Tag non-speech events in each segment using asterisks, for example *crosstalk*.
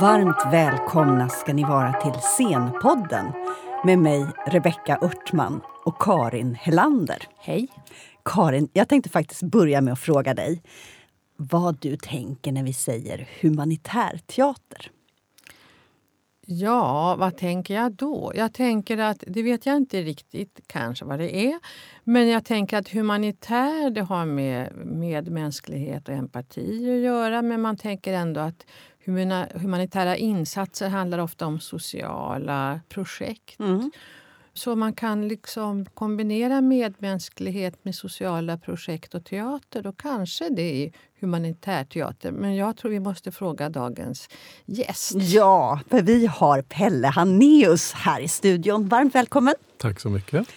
Varmt välkomna ska ni vara till Scenpodden med mig, Rebecka Örtman och Karin Hellander. Hej. Karin, jag tänkte faktiskt börja med att fråga dig vad du tänker när vi säger humanitär teater. Ja, vad tänker jag då? Jag tänker att, det vet jag inte riktigt kanske vad det är, men jag tänker att humanitär det har med medmänsklighet och empati att göra, men man tänker ändå att humanitära insatser handlar ofta om sociala projekt. Mm. Så man kan liksom kombinera medmänsklighet med sociala projekt och teater. Då kanske det är humanitär teater. Men jag tror vi måste fråga dagens gäst. Ja, för vi har Pelle Haneus här i studion. Varmt välkommen! Tack så mycket.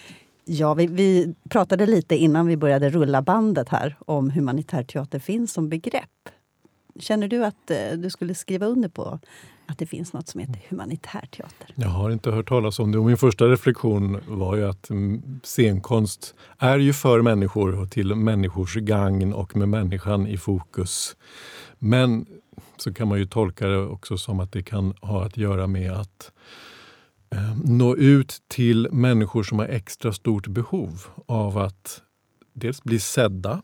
Ja, vi, vi pratade lite innan vi började rulla bandet här om humanitär teater finns som begrepp. Känner du att eh, du skulle skriva under på att det finns något som heter humanitär teater? Jag har inte hört talas om det. Och min första reflektion var ju att mm, scenkonst är ju för människor och till människors gagn och med människan i fokus. Men så kan man ju tolka det också som att det kan ha att göra med att eh, nå ut till människor som har extra stort behov av att dels bli sedda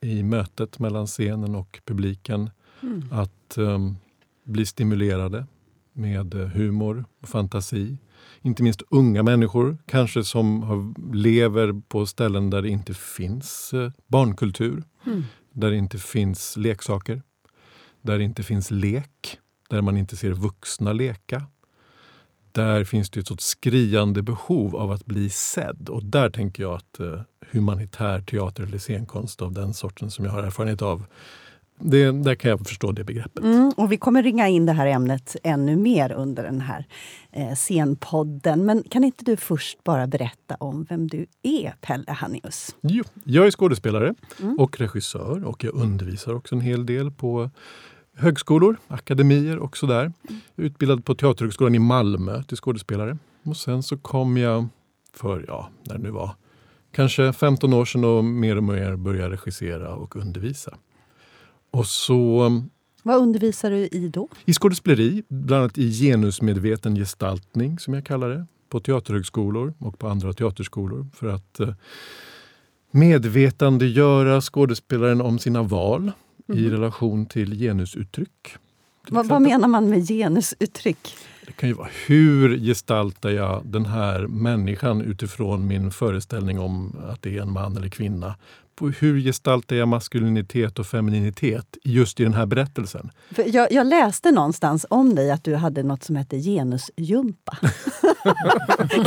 i mötet mellan scenen och publiken. Mm. Att um, bli stimulerade med eh, humor och fantasi. Inte minst unga människor, kanske som har, lever på ställen där det inte finns eh, barnkultur. Mm. Där det inte finns leksaker. Där det inte finns lek. Där man inte ser vuxna leka. Där finns det ett sorts skriande behov av att bli sedd. Och där tänker jag att eh, humanitär teater eller scenkonst av den sorten som jag har erfarenhet av det, där kan jag förstå det begreppet. Mm, och vi kommer ringa in det här ämnet ännu mer under den här eh, scenpodden. Men kan inte du först bara berätta om vem du är, Pelle Hannius? Jo, jag är skådespelare mm. och regissör och jag undervisar också en hel del på högskolor, akademier och sådär. Utbildad på Teaterhögskolan i Malmö till skådespelare. Och sen så kom jag för, ja, när det nu var, kanske 15 år sedan och mer och mer började regissera och undervisa. Och så... Um, Vad undervisar du i då? I skådespeleri, bland annat i genusmedveten gestaltning som jag kallar det. På teaterhögskolor och på andra teaterskolor för att uh, medvetandegöra skådespelaren om sina val mm. i mhm. relation till genusuttryck. Vad, vad menar man med genusuttryck? Det kan ju vara hur gestaltar jag den här människan utifrån min föreställning om att det är en man eller kvinna hur gestaltar jag maskulinitet och femininitet just i den här berättelsen? Jag, jag, läste någonstans om dig att du hade något som hette genusjumpa.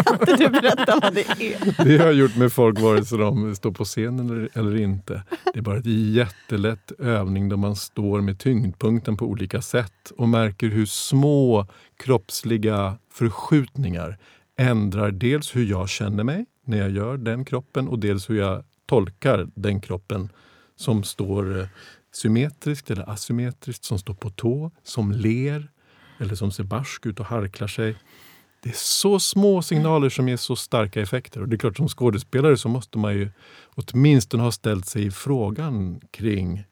kan inte du berätta vad det är? Det har jag gjort med folk vare sig de står på scenen eller, eller inte. Det är bara en jättelätt övning där man står med tyngdpunkten på olika sätt och märker hur små kroppsliga förskjutningar ändrar dels hur jag känner mig när jag gör den kroppen och dels hur jag tolkar den kroppen som står eh, symmetriskt eller asymmetriskt, som står på tå, som ler eller som ser barsk ut och harklar sig. Det är så små signaler som ger så starka effekter. Och det är klart, som skådespelare så måste man ju åtminstone ha ställt sig frågan kring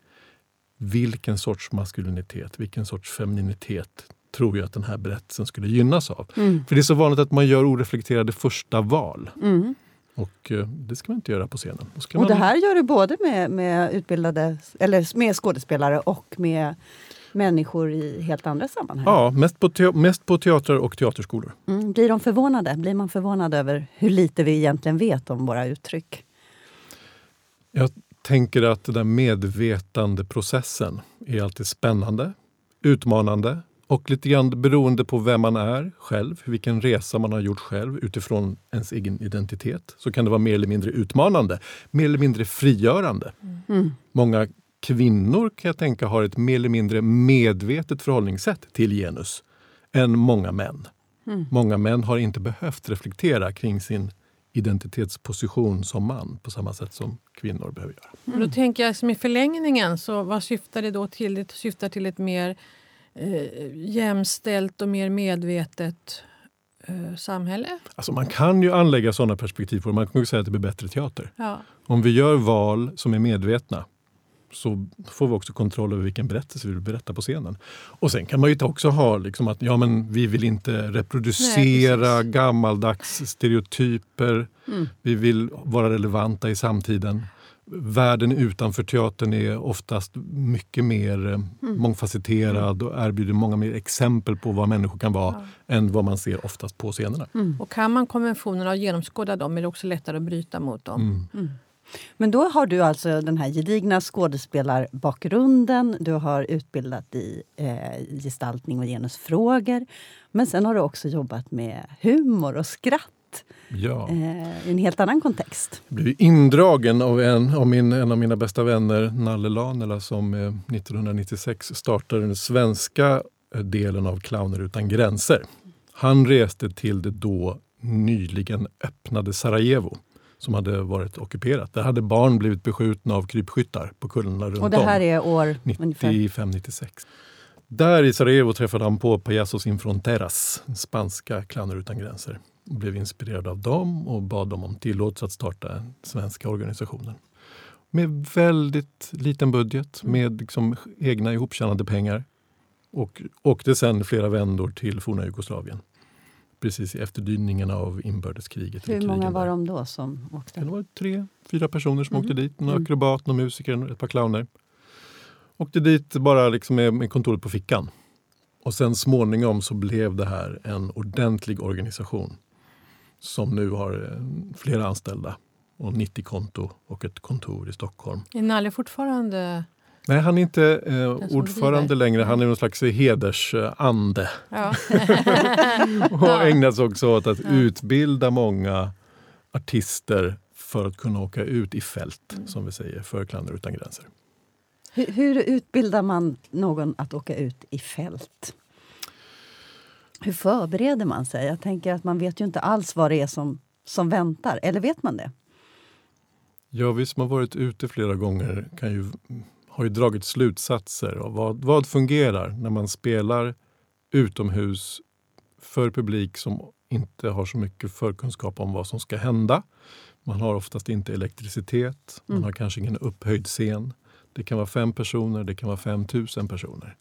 vilken sorts maskulinitet, vilken sorts femininitet tror jag att den här berättelsen skulle gynnas av. Mm. För det är så vanligt att man gör oreflekterade första val. Mm. Och eh, det ska man inte göra på scenen. och man... det här gör du både med, med, utbildade, eller med skådespelare och med människor i helt andra sammanhang? Ja, mest på, te mest på teatrar och teaterskolor. Mm, blir de förvånade? Blir man förvånad över hur lite vi egentligen vet om våra uttryck? Jag tänker att den där medvetandeprocessen är alltid spännande, utmanande och lite grann beroende på vem man är själv, vilken resa man har gjort själv utifrån ens egen identitet, så kan det vara mer eller mindre utmanande, mer eller mindre frigörande. Mm. Många kvinnor kan jag tänka har ett mer eller mindre medvetet förhållningssätt till genus än många män. Mm. Många män har inte behövt reflektera kring sin identitetsposition som man på samma sätt som kvinnor behöver göra. Mm. Då tänker jag som i förlängningen, så vad syftar det då till? Det syftar till ett mer eh, jämställt och mer medvetet eh, samhälle? Alltså man kan ju anlägga sådana perspektiv på det. Man kan ju säga att det blir bättre teater. Ja. Om vi gör val som är medvetna så får vi också kontroll över vilken berättelse vi vill berätta på scenen. Och sen kan man ju också ha liksom att ja, men vi vill inte reproducera Nej, gammaldags stereotyper. Mm. Vi vill vara relevanta i samtiden. Världen utanför teatern är oftast mycket mer eh, mångfacetterad och erbjuder många mer exempel på vad människor kan vara än vad man ser oftast på scenerna. Och kan man konventionerna och genomskåda dem är det också lättare att bryta mot dem. Mm. Men då har du alltså den här gedigna skådespelarbakgrunden. Du har utbildat i eh, gestaltning och genusfrågor. Men sen har du också jobbat med humor och skratt Ja. eh, i en helt annan kontext. Jag blev indragen av en av, min, en av mina bästa vänner, Nalle Lanela, som eh, 1996 startade den svenska eh, delen av Clowner utan gränser. Han reste till det då nyligen öppnade Sarajevo som hade varit ockuperat. Där hade barn blivit beskjutna av krypskyttar på kullarna runt Och det om. här är år ungefär... 95-96. Där i Sarajevo träffade han på Payasos Sin Fronteras, spanska clowner utan gränser. Blev inspirerad av dem och bad dem om tillåtelse att starta den svenska organisationen. Med väldigt liten budget, med liksom egna ihoptjänade pengar. Och åkte sen flera vändor till forna Jugoslavien. Precis i efterdyningarna av inbördeskriget. Hur många var de då som Det åkte? var tre, fyra personer som Mhm. åkte dit. En Mm. akrobat, någon musiker, ett par clowner. Åkte dit bara liksom med, med kontoret på fickan. Och sen småningom så blev det här en ordentlig organisation. Som nu har eh, flera anställda och 90-konto och ett kontor i Stockholm. Är Nalle fortfarande... Nej, han är inte eh, ordförande driver. längre. Han är någon slags hedersande. Ja. *laughs* och ägnar sig också åt att Ja. utbilda många artister för att kunna åka ut i fält, Mm. som vi säger, för Clowner utan gränser. Hur, hur utbildar man någon att åka ut i fält? Hur förbereder man sig? Jag tänker att man vet ju inte alls vad det är som, som väntar. Eller vet man det? Ja, vi som har varit ute flera gånger kan ju, har ju dragit slutsatser av vad, vad fungerar när man spelar utomhus för publik som inte har så mycket förkunskap om vad som ska hända. Man har oftast inte elektricitet, man Mm. har kanske ingen upphöjd scen. Det kan vara fem personer, det kan vara fem tusen personer.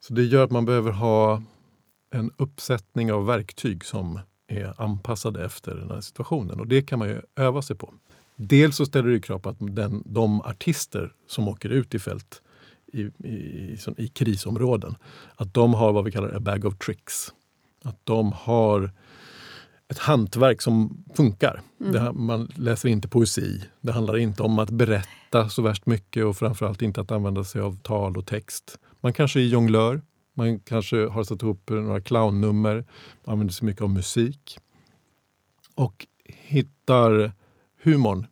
Så det gör att man behöver ha en uppsättning av verktyg som är anpassade efter den här situationen. Och det kan man ju öva sig på. Dels så ställer det krav på att den, de artister som åker ut i fält i, i, i, som- i krisområden, att de har vad vi kallar a bag of tricks. Att de har ett hantverk som funkar. Mm. Det, man läser inte poesi. Det handlar inte om att berätta så värst mycket och framförallt inte att använda sig av tal och text. Man kanske är jonglör. Man kanske har satt ihop några clownnummer. Man använder sig mycket av musik. Och hittar humorn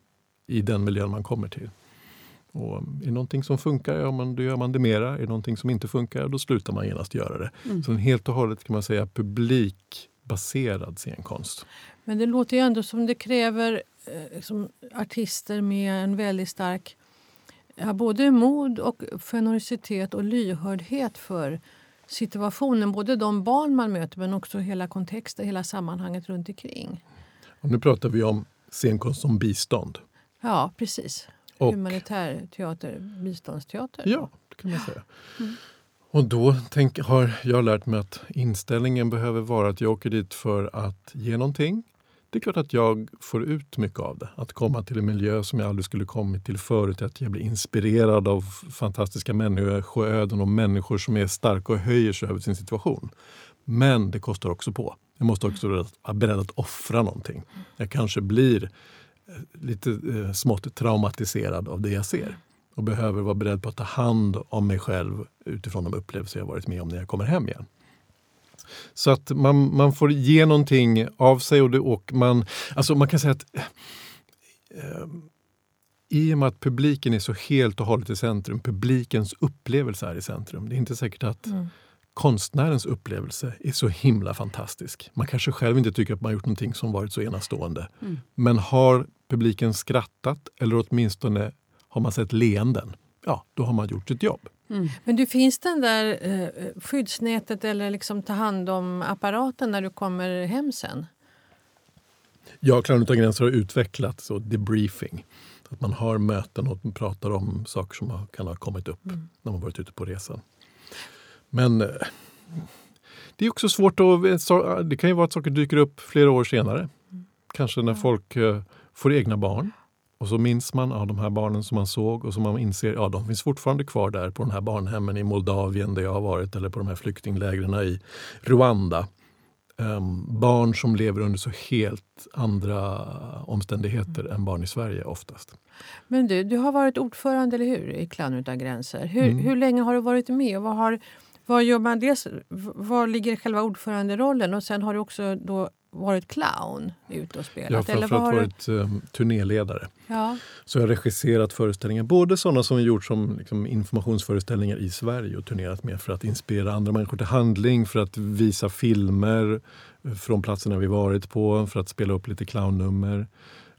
i den miljön man kommer till. Och är det någonting som funkar, ja, men då gör man det mera. Är det någonting som inte funkar, då slutar man genast göra det. Mm. Så en helt och hållet kan man säga publikbaserad scenkonst. Men det låter ju ändå som det kräver eh, liksom, artister med en väldigt stark ja, både mod och generositet och lyhördhet för situationen. Både de barn man möter men också hela kontexten, hela sammanhanget runt omkring. Och nu pratar vi om scenkonst som bistånd. Ja, precis. Och, Humanitär teater, biståndsteater. ja, det kan man säga. Mm. Och då tänk, har jag lärt mig att inställningen behöver vara att jag åker dit för att ge någonting. Det är klart att jag får ut mycket av det. Att komma till en miljö som jag aldrig skulle kommit till förut. Att jag blir inspirerad av fantastiska människoöden och människor som är starka och höjer sig över sin situation. Men det kostar också på. Jag måste också vara beredd att offra någonting. Jag kanske blir eh, lite eh, smått traumatiserad av det jag ser och behöver vara beredd på att ta hand om mig själv utifrån de upplevelser jag varit med om när jag kommer hem igen. Så att man, man får ge någonting av sig och, det, och man, alltså man kan säga att eh, i och med att publiken är så helt och hållet i centrum, publikens upplevelse är i centrum. Det är inte säkert att Mm. konstnärens upplevelse är så himla fantastisk. Man kanske själv inte tycker att man har gjort någonting som varit så enastående. Mm. Men har publiken skrattat eller åtminstone har man sett leenden, ja, då har man gjort sitt jobb. Mm. Men du finns den där eh, skyddsnätet eller liksom ta hand om apparaten när du kommer hem sen? Ja, Clown utan gränser har utvecklat så debriefing. Att man har möten och pratar om saker som kan ha kommit upp mm. när man varit ute på resan. Men eh, det är också svårt att... Det kan ju vara att saker dyker upp flera år senare. Mm. Kanske när folk eh, får egna barn. Och så minns man ja, de här barnen som man såg och som man inser ja, de finns fortfarande kvar där på de här barnhemmen i Moldavien där jag har varit eller på de här flyktinglägren i Rwanda. Um, barn som lever under så helt andra omständigheter mm. än barn i Sverige oftast. Men du, du har varit ordförande eller hur, i Clown utan gränser. Hur, mm. hur länge har du varit med? Och vad, har, vad gör man dels, var ligger själva ordföranderollen? Och sen har du också då varit clown ute och spelat? Jag har framförallt varit um, turnéledare. Ja. Så jag har regisserat föreställningar, både sådana som vi gjort som liksom, informationsföreställningar i Sverige och turnerat med för att inspirera andra människor till handling, för att visa filmer från platserna vi varit på, för att spela upp lite clownnummer.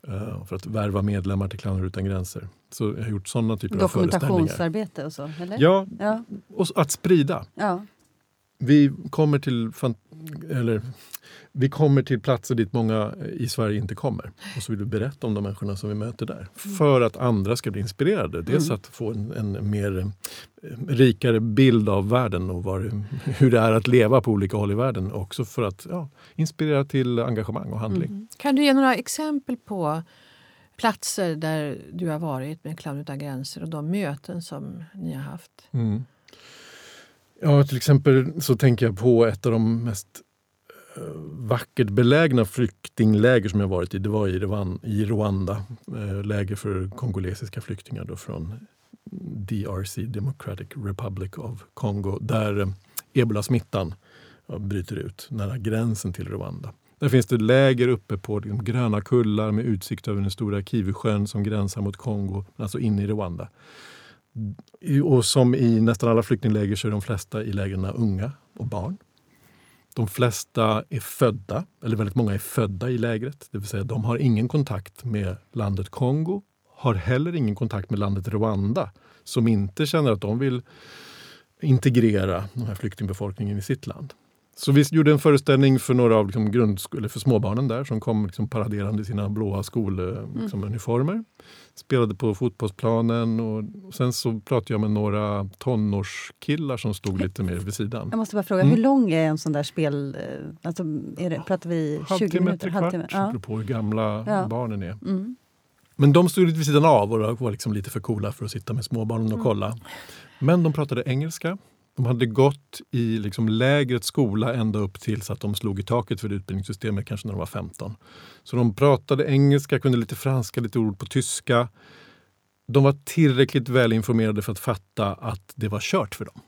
Uh, för att värva medlemmar till Clowner utan gränser. Så jag har gjort sådana typer av föreställningar. Dokumentationsarbete och så? Eller? Ja, ja, och att sprida. Ja. Vi kommer till eller, vi kommer till platser dit många i Sverige inte kommer. Och så vill vi berätta om de människorna som vi möter där. Mm. För att andra ska bli inspirerade. Dels mm. att få en, en, mer eh, rikare bild av världen och var, hur det är att leva på olika håll i världen. Också för att ja, inspirera till engagemang och handling. Mm. Kan du ge några exempel på platser där du har varit med Clown utan gränser och de möten som ni har haft? Mm. Ja, till exempel så tänker jag på ett av de mest eh, vackert belägna flyktingläger som jag varit i. Det var i Rwanda, eh, läger för kongolesiska flyktingar då från DRC, Democratic Republic of Congo, där eh, ebolasmittan bryter ut nära gränsen till Rwanda. Där finns det läger uppe på liksom gröna kullar med utsikt över den stora Kivisjön som gränsar mot Kongo, alltså inne i Rwanda. Och som i nästan alla flyktingläger så är de flesta i lägren unga och barn. De flesta är födda, eller väldigt många är födda i lägret. Det vill säga de har ingen kontakt med landet Kongo, har heller ingen kontakt med landet Rwanda som inte känner att de vill integrera den här flyktingbefolkningen i sitt land. Så vi gjorde en föreställning för några av liksom grundskole, för småbarnen där som kom liksom paraderande i sina blåa skoluniformer. Liksom, Spelade på fotbollsplanen och sen så pratade jag med några tonårskillar som stod lite mer vid sidan. Jag måste bara fråga, mm. hur lång är en sån där spel... Eh, alltså, det, pratar vi 20 halvtimme, minuter? Halvtimme, kvart, ja. på hur gamla ja. barnen är. Mm. Men de stod lite vid sidan av och var liksom lite för coola för att sitta med småbarnen och mm. kolla. Men de pratade engelska de hade gått i liksom lägrets skola ända upp tills att de slog i taket för utbildningssystemet, kanske när de var 15. Så de pratade engelska, kunde lite franska, lite ord på tyska. De var tillräckligt välinformerade för att fatta att det var kört för dem.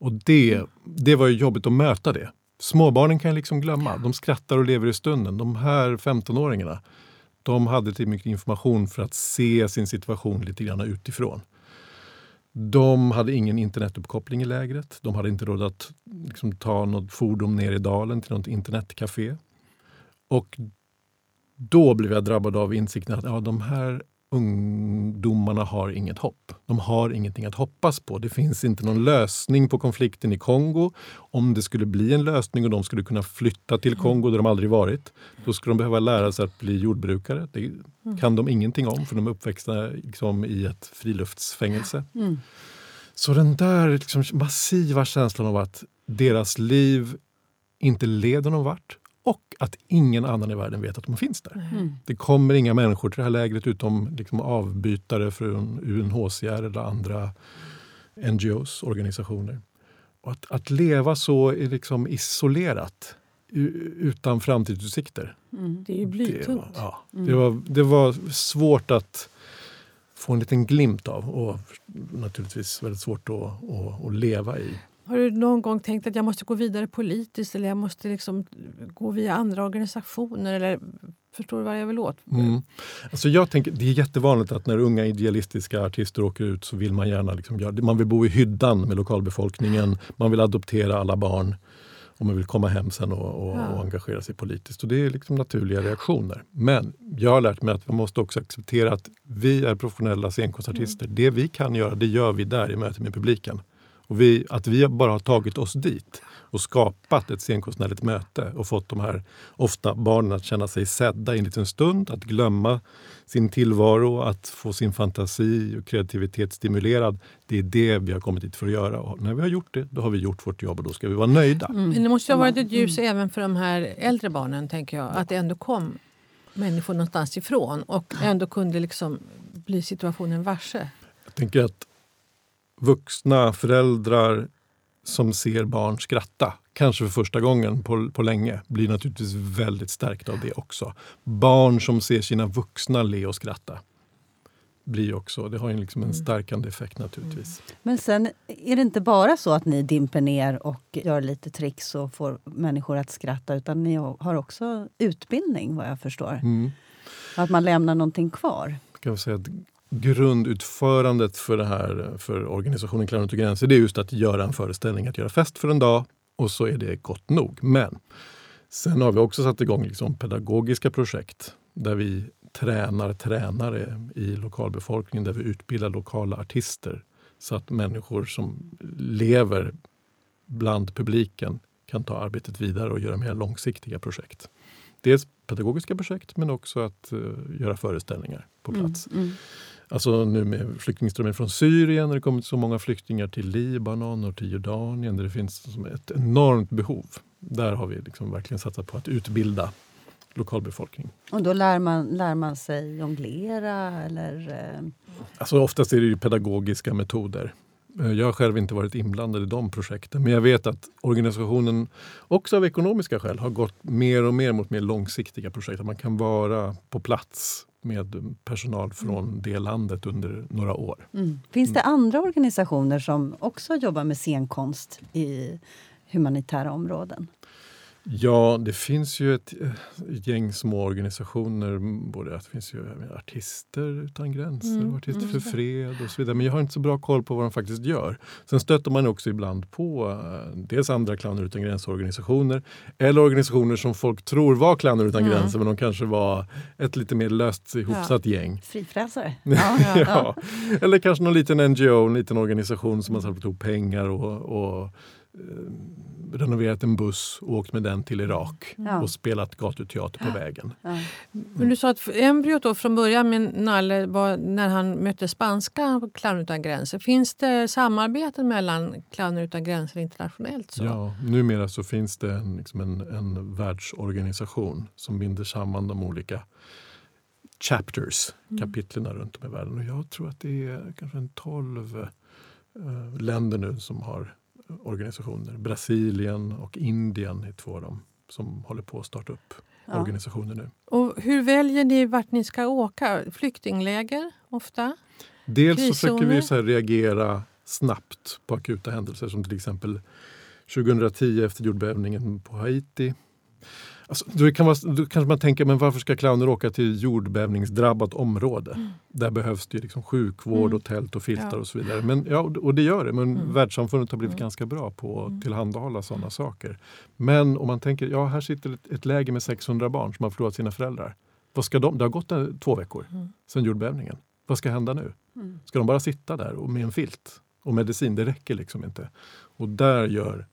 Och det, det var jobbigt att möta det. Småbarnen kan jag liksom glömma. De skrattar och lever i stunden. De här 15-åringarna, de hade tillräckligt mycket information för att se sin situation lite grann utifrån. De hade ingen internetuppkoppling i lägret. De hade inte råd att liksom, ta något fordon ner i dalen till något internetcafé. Och då blev jag drabbad av insikten att ja, de här ungdomarna har inget hopp. De har ingenting att hoppas på. Det finns inte någon lösning på konflikten i Kongo. Om det skulle bli en lösning och de skulle kunna flytta till Kongo där de aldrig varit, då skulle de behöva lära sig att bli jordbrukare. Det mm. kan de ingenting om för de är uppväxta liksom, i ett friluftsfängelse. Mm. Så den där liksom, massiva känslan av att deras liv inte leder någon vart och att ingen annan i världen vet att de finns där. Mm. Det kommer inga människor till det här lägret utom liksom avbytare från UNHCR eller andra NGOs, organisationer. Och att, att leva så liksom isolerat utan framtidsutsikter. Mm. Det är ju blytungt. Det, ja, mm. det, var, det var svårt att få en liten glimt av och naturligtvis väldigt svårt att, att, att leva i. Har du någon gång tänkt att jag måste gå vidare politiskt eller jag måste liksom gå via andra organisationer? Eller, förstår du vad jag vill åt? Mm. Alltså jag tänker, det är jättevanligt att när unga idealistiska artister åker ut så vill man gärna liksom göra, man vill bo i hyddan med lokalbefolkningen, man vill adoptera alla barn och man vill komma hem sen och, och, ja. och, engagera sig politiskt. Och Det är liksom naturliga reaktioner. Men jag har lärt mig att man måste också acceptera att vi är professionella scenkonstartister. Mm. Det vi kan göra, det gör vi där i mötet med publiken. Och vi, att vi bara har tagit oss dit och skapat ett scenkonstnärligt möte och fått de här ofta barnen att känna sig sedda i en liten stund, att glömma sin tillvaro, att få sin fantasi och kreativitet stimulerad. Det är det vi har kommit hit för att göra. Och när vi har gjort det, då har vi gjort vårt jobb och då ska vi vara nöjda. Mm. Men det måste ha varit ett ljus mm. även för de här äldre barnen, tänker jag. Att det ändå kom människor någonstans ifrån och ändå kunde liksom bli situationen varse. Jag tänker att vuxna föräldrar som ser barn skratta, kanske för första gången på, på länge, blir naturligtvis väldigt stärkta av det också. Barn som ser sina vuxna le och skratta blir också, det har liksom en mm. stärkande effekt naturligtvis. Men sen är det inte bara så att ni dimper ner och gör lite tricks och får människor att skratta, utan ni har också utbildning vad jag förstår. Mm. Att man lämnar någonting kvar. Kan säga att grundutförandet för, det här, för organisationen Clowner och gränser det är just att göra en föreställning, att göra fest för en dag och så är det gott nog. Men sen har vi också satt igång liksom pedagogiska projekt där vi tränar tränare i lokalbefolkningen, där vi utbildar lokala artister så att människor som lever bland publiken kan ta arbetet vidare och göra mer långsiktiga projekt. Dels pedagogiska projekt men också att uh, göra föreställningar på plats. Mm, mm. Alltså nu med flyktingströmmen från Syrien, när det kommit så många flyktingar till Libanon och till Jordanien där det finns ett enormt behov. Där har vi liksom verkligen satsat på att utbilda lokalbefolkning. Och då lär man, lär man sig jonglera eller? Eh? Alltså oftast är det pedagogiska metoder. Eh, jag har själv inte varit inblandad i de projekten men jag vet att organisationen också av ekonomiska skäl har gått mer och mer mot mer långsiktiga projekt. Att man kan vara på plats med personal från mm. det landet under några år. Mm. Finns det andra organisationer som också jobbar med scenkonst i humanitära områden? Ja, det finns ju ett, ett gäng små organisationer. Både, det finns ju Artister utan gränser mm, Artister mm. för fred och så vidare. Men jag har inte så bra koll på vad de faktiskt gör. Sen stöter man också ibland på uh, dels andra Clowner utan gränser-organisationer eller organisationer som folk tror var Clowner utan mm. gränser men de kanske var ett lite mer löst ihopsatt ja. gäng. Frifräsare. *laughs* Ja, ja, ja, Eller kanske någon liten NGO, en liten organisation som har samlat ihop pengar och, och uh, renoverat en buss och åkt med den till Irak ja. och spelat gatuteater på vägen. Ja. Men du sa att embryot då från början med Nalle var när han mötte spanska Clowner utan gränser. Finns det samarbete mellan Clowner utan gränser internationellt? Så? Ja, numera så finns det en, liksom en, en världsorganisation som binder samman de olika chapters, mm. kapitlen runt om i världen. Och jag tror att det är kanske en tolv uh, länder nu som har organisationer. Brasilien och Indien är två av dem som håller på att starta upp ja. organisationer nu. Och hur väljer ni vart ni ska åka? Flyktingläger ofta? Dels så försöker vi så reagera snabbt på akuta händelser som till exempel 2010 efter jordbävningen på Haiti Alltså, då, kan man, då kanske man tänker, men varför ska clowner åka till jordbävningsdrabbat område? Mm. Där behövs det liksom sjukvård mm. och tält och filtar ja. och så vidare. Men, ja, och det gör det, men mm. världssamfundet har blivit mm. ganska bra på att mm. tillhandahålla sådana saker. Men om man tänker, ja här sitter ett, ett läger med 600 barn som har förlorat sina föräldrar. Vad ska de, det har gått en, två veckor mm. sedan jordbävningen. Vad ska hända nu? Ska de bara sitta där och med en filt och medicin? Det räcker liksom inte. Och där gör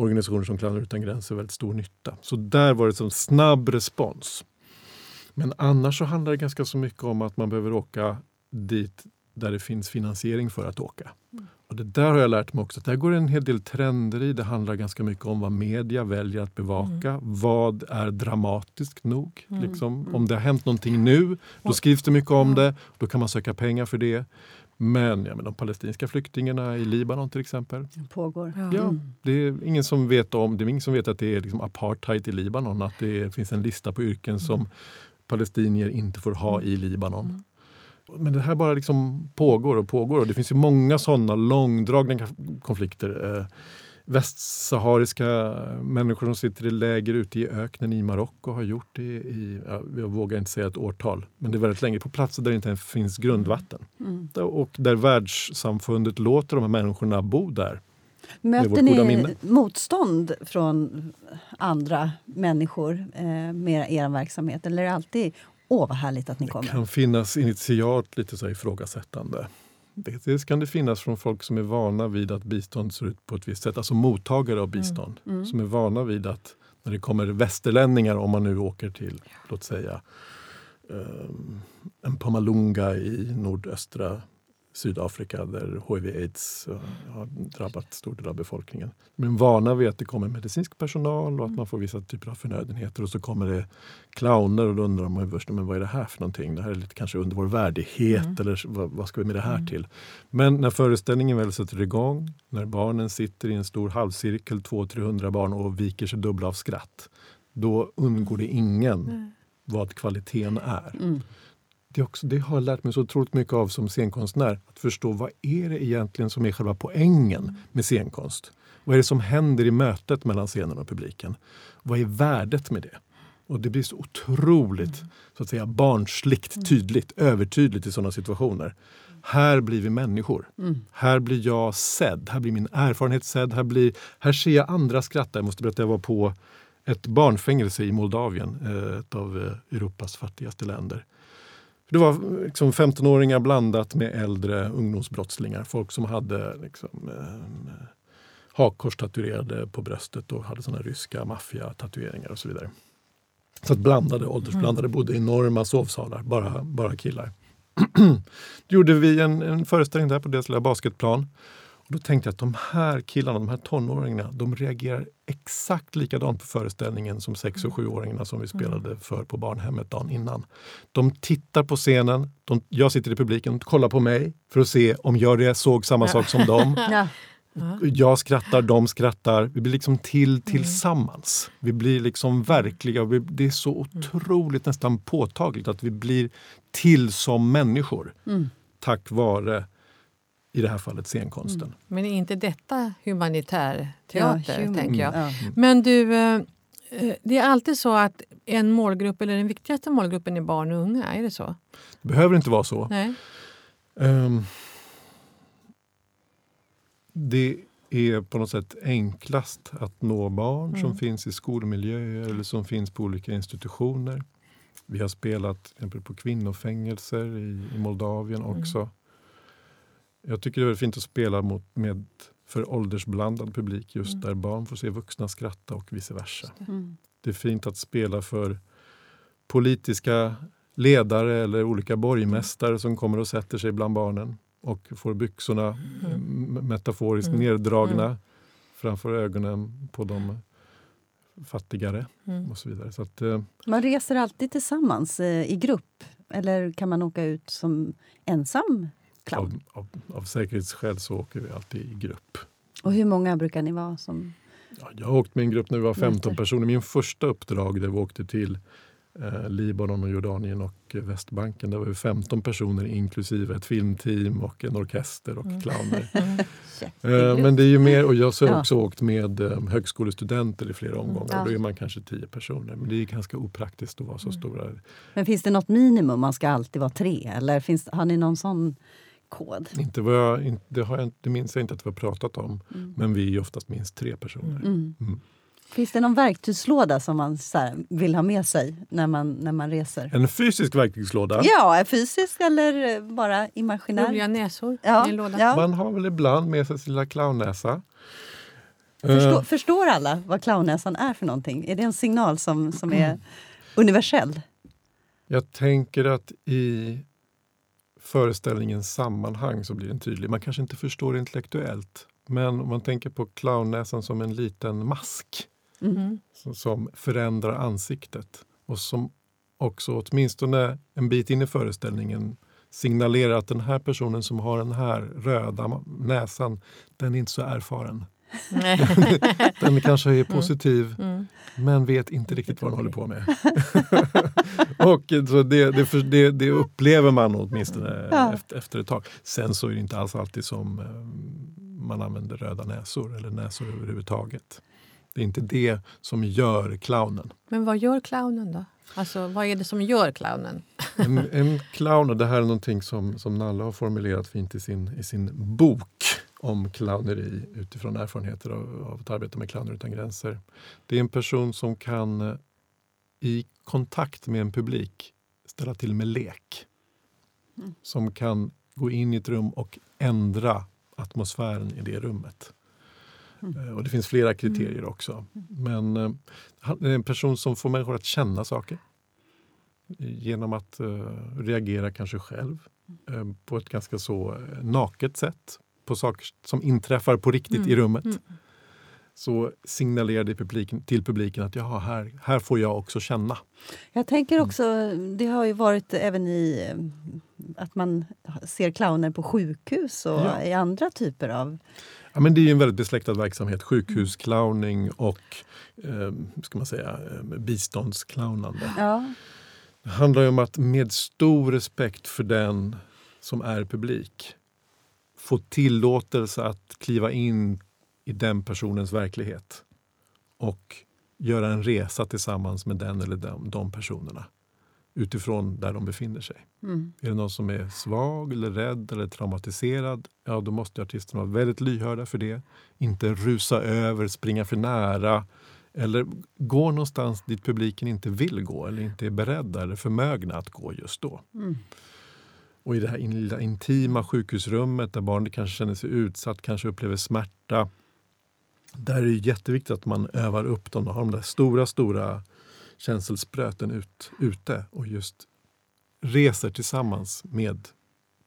organisationer som Clowner utan gränser väldigt stor nytta. Så där var det som snabb respons. Men annars så handlar det ganska så mycket om att man behöver åka dit där det finns finansiering för att åka. Mm. Och det där har jag lärt mig också, att där går en hel del trender i. Det handlar ganska mycket om vad media väljer att bevaka. Mm. Vad är dramatiskt nog? Mm. Liksom. Om det har hänt någonting nu, då skrivs det mycket om det. Då kan man söka pengar för det. Men ja, men de palestinska flyktingarna i Libanon till exempel. Det pågår. Ja. ja. det är ingen som vet om, det är ingen som vet att det är liksom apartheid i Libanon. Att det finns en lista på yrken mm. som palestinier inte får ha i Libanon. Men det här bara liksom pågår och pågår och det finns ju många sådana långdragna konflikter. Eh, västsahariska människor som sitter i läger ute i öknen i Marocko har gjort det i, jag vågar inte säga ett årtal, men det är väldigt länge på platser där det inte finns grundvatten. Mm. Och där världssamfundet låter de här människorna bo där. Möter ni motstånd från andra människor eh, med er verksamhet? Eller är det alltid åh vad härligt att ni kommer? Det kan finnas initialt lite så ifrågasättande. Dels kan det finnas från folk som är vana vid att bistånd ser ut på ett visst sätt, alltså mottagare av bistånd. Mm. Som är vana vid att när det kommer västerlänningar, om man nu åker till, låt säga, um, en Pomalunga i nordöstra Sydafrika där hiv-aids har drabbat stor del av befolkningen. De är vana vid att det kommer medicinsk personal och att man får vissa typer av förnödenheter och så kommer det clowner och då undrar man först, men vad är det här för någonting? Det här är lite kanske under vår värdighet Mm. eller vad, vad ska vi med det här Mm. till? Men när föreställningen väl sätter igång, när barnen sitter i en stor halvcirkel, 200-300 barn och viker sig dubbla av skratt, då undgår det ingen Nej. vad kvaliteten är. Mm. Det, också, det har jag lärt mig så otroligt mycket av som scenkonstnär. Att förstå vad är det egentligen som är själva poängen med scenkonst? Vad är det som händer i mötet mellan scenen och publiken? Vad är värdet med det? Och det blir så otroligt så att säga, barnsligt tydligt, övertydligt i sådana situationer. Här blir vi människor. Mm. Här blir jag sedd, här blir min erfarenhet sedd. Här, blir, här ser jag andra skratta. Jag måste berätta, jag var på ett barnfängelse i Moldavien, eh, ett av eh, Europas fattigaste länder. Det var liksom 15-åringar blandat med äldre ungdomsbrottslingar. Folk som hade liksom, eh, hakkors tatuerade på bröstet och hade såna ryska maffiatatueringar och så vidare. Så att blandade, åldersblandade, bodde i enorma sovsalar, bara, bara killar. *clears throat* Då gjorde vi en, en föreställning där på deras lilla basketplan. Och då tänkte jag att de här killarna, de här tonåringarna, de reagerar exakt likadant på föreställningen som sex och sjuåringarna som vi spelade för på barnhemmet dagen innan. De tittar på scenen, de, jag sitter i publiken, kollar på mig för att se om jag såg samma sak som dem. *laughs* Ja. Jag skrattar, de skrattar. Vi blir liksom till tillsammans. Vi blir liksom verkliga. Det är så otroligt nästan påtagligt att vi blir till som människor Mm. tack vare, i det här fallet, scenkonsten. Men är inte detta humanitär Ja, teater? human. tänker jag. Ja. Men du, eh, eh, det är alltid så att en målgrupp, eller den viktigaste målgruppen är barn och unga. Är det så? Det behöver inte vara så. Nej. Ehm, det är på något sätt enklast att nå barn som Mm. finns i skolmiljöer eller som finns på olika institutioner. Vi har spelat till exempel på kvinnofängelser i, i Moldavien Mm. också. Jag tycker det är fint att spela mot, med för åldersblandad publik just Mm. där barn får se vuxna skratta och vice versa. Mm. Det är fint att spela för politiska ledare eller olika borgmästare som kommer och sätter sig bland barnen och får byxorna Mm. metaforiskt Mm. neddragna framför ögonen på de fattigare Mm. och så vidare. Så att, eh, Man reser alltid tillsammans eh, i grupp? Eller kan man åka ut som ensam clown? av, av, av säkerhetsskäl så åker vi alltid i grupp. Och hur många brukar ni vara? som... Ja, jag har åkt med en grupp när vi var 15 Möter. personer. Min första uppdrag där vi åkte till eh, Libanon, och Jordanien och Västbanken. Där var vi 15 personer inklusive ett filmteam och en orkester och Mm. clowner. *laughs* Mm. Eh, men det är ju mer, och jag har Ja. också åkt med eh, högskolestudenter i flera omgångar. Ja. Då är man kanske 10 personer. Men det är ganska opraktiskt att vara så Mm. stora. Men finns det något minimum? Man ska alltid vara tre? Eller finns, har ni någon sån kod? Inte vad jag, inte, det, har jag, inte- det minns jag inte att vi har pratat om. Mm. Men vi är ju oftast minst tre personer. Mm. Mm. Finns det någon verktygslåda som man så här, vill ha med sig när man, när man reser? En fysisk verktygslåda. Ja, fysisk eller eh, bara imaginär? Roliga näsor Ja, i en låda. ja. Man har väl ibland med sig sin lilla clownnäsa. Förstå, Eh, Förstår alla vad clownnäsan är för någonting? Är det en signal som, som är universell? Jag tänker att i föreställningens sammanhang så blir den tydlig. Man kanske inte förstår det intellektuellt. Men om man tänker på clownnäsan som en liten mask Mm. som- förändrar ansiktet och som också åtminstone en bit in i föreställningen signalerar att den här personen som har den här röda näsan, den är inte så erfaren. *laughs* Den kanske är positiv Mm. men vet inte riktigt vad den håller på med. *laughs* och så det, det, det, det upplever man åtminstone Ja. efter, efter ett tag. Sen så är det inte alls alltid som eh, man använder röda näsor eller näsor överhuvudtaget. Det är inte det som gör clownen. Men vad gör clownen då? Alltså, vad är det som gör clownen? En, en clown, och det här är någonting som, som Nalle har formulerat fint i sin, i sin bok om clowneri utifrån erfarenheter av, av att arbeta med Clowner utan gränser. Det är en person som kan eh, i kontakt med en publik ställa till med lek. Mm. Som kan gå in i ett rum och ändra atmosfären i det rummet. Mm. Eh, och det finns flera kriterier mm. också. Men eh, han är en person som får människor att känna saker genom att reagera kanske själv på ett ganska så naket sätt på saker som inträffar på riktigt mm. i rummet. Mm. Så signalerar det publiken, till publiken att Jaha, här, här får jag också känna. Jag tänker mm. också, det har ju varit även i att man ser clowner på sjukhus och ja. i andra typer av Ja, men det är en väldigt besläktad verksamhet. Sjukhusclowning och eh, ska man säga, biståndsclownande. Ja. Det handlar om att med stor respekt för den som är publik få tillåtelse att kliva in i den personens verklighet och göra en resa tillsammans med den eller de, de personerna utifrån där de befinner sig. Mm. Är det någon som är svag, eller rädd eller traumatiserad, ja då måste artisterna vara väldigt lyhörda för det. Inte rusa över, springa för nära eller gå någonstans dit publiken inte vill gå eller inte är beredda eller förmögna att gå just då. Mm. Och i det här lilla intima sjukhusrummet där barnet kanske känner sig utsatt, kanske upplever smärta. Där är det jätteviktigt att man övar upp dem och har de där stora, stora känselspröten ut, ute och just reser tillsammans med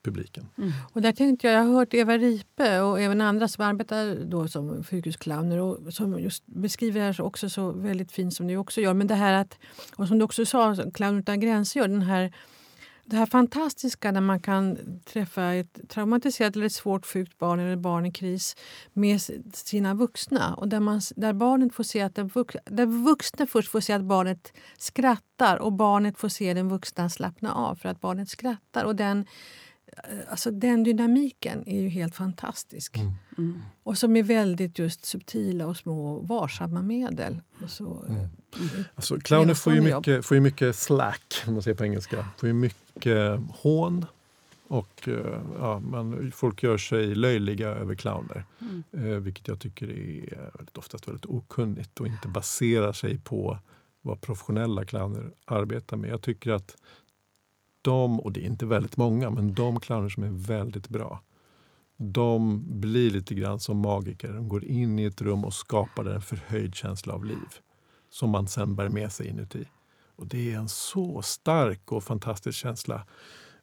publiken. Mm. Och där tänkte jag, jag har hört Eva Ripe och även andra som arbetar då som sjukhusclowner och som just beskriver det här också så väldigt fint som du också gör. Men det här att, och som du också sa, Clown utan gränser gör, den här det här fantastiska när man kan träffa ett traumatiserat eller ett svårt sjukt barn eller barn i kris med sina vuxna. Och där, man, där, barnet får se att den vux, där vuxna först får se att barnet skrattar och barnet får se den vuxna slappna av för att barnet skrattar. Och den, Eh, alltså den dynamiken är ju helt fantastisk. Mm. Mm. Och som är väldigt just subtila och små varsamma medel. Så, mm. Alltså, clowner får ju, mycket, får ju mycket slack, om man säger på engelska. Får ju mycket hån. Och eh, ja, man, folk gör sig löjliga över clowner. Mm. Eh, vilket jag tycker är väldigt, oftast väldigt okunnigt och inte baserar sig på vad professionella clowner arbetar med. Jag tycker att de, och det är inte väldigt många, men de clowner som är väldigt bra, de blir lite grann som magiker. De går in i ett rum och skapar en förhöjd känsla av liv som man sen bär med sig inuti. Och Det är en så stark och fantastisk känsla